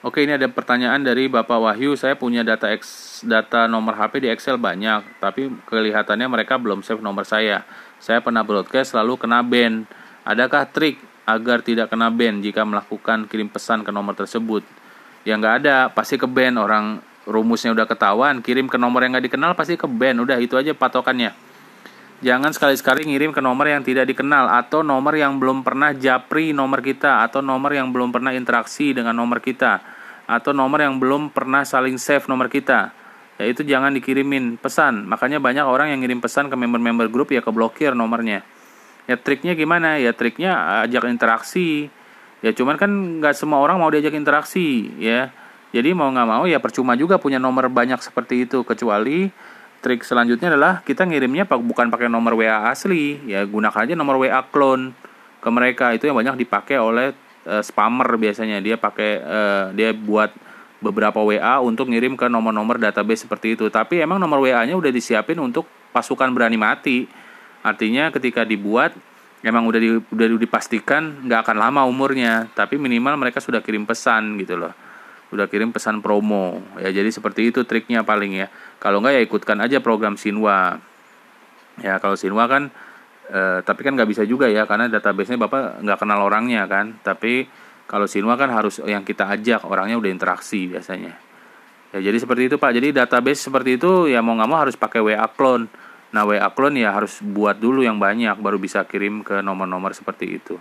Oke, ini ada pertanyaan dari Bapak Wahyu. Saya punya data X, data nomor HP di Excel banyak, tapi kelihatannya mereka belum save nomor saya. Saya pernah broadcast lalu kena ban. Adakah trik agar tidak kena ban jika melakukan kirim pesan ke nomor tersebut? Ya nggak ada, pasti ke ban orang rumusnya udah ketahuan, kirim ke nomor yang nggak dikenal pasti ke ban. Udah itu aja patokannya. Jangan sekali-sekali ngirim ke nomor yang tidak dikenal atau nomor yang belum pernah japri nomor kita atau nomor yang belum pernah interaksi dengan nomor kita atau nomor yang belum pernah saling save nomor kita. Yaitu jangan dikirimin pesan. Makanya banyak orang yang ngirim pesan ke member-member grup ya keblokir nomornya. Ya triknya gimana? Ya triknya ajak interaksi. Ya cuman kan nggak semua orang mau diajak interaksi ya. Jadi mau nggak mau ya percuma juga punya nomor banyak seperti itu kecuali trik selanjutnya adalah kita ngirimnya bukan pakai nomor WA asli. Ya gunakan aja nomor WA clone ke mereka. Itu yang banyak dipakai oleh uh, spammer biasanya. Dia pakai uh, dia buat beberapa WA untuk ngirim ke nomor-nomor database seperti itu. Tapi emang nomor WA-nya udah disiapin untuk pasukan berani mati. Artinya ketika dibuat emang udah di, udah dipastikan nggak akan lama umurnya. Tapi minimal mereka sudah kirim pesan gitu loh udah kirim pesan promo. Ya jadi seperti itu triknya paling ya. Kalau nggak ya ikutkan aja program Sinwa ya kalau Sinwa kan eh, tapi kan nggak bisa juga ya karena databasenya bapak nggak kenal orangnya kan. Tapi kalau Sinwa kan harus yang kita ajak orangnya udah interaksi biasanya. Ya jadi seperti itu pak. Jadi database seperti itu ya mau nggak mau harus pakai WA clone. Nah WA clone ya harus buat dulu yang banyak baru bisa kirim ke nomor-nomor seperti itu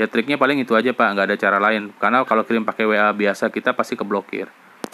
ya triknya paling itu aja pak. Nggak ada cara lain. Karena kalau kirim pakai WA biasa kita pasti keblokir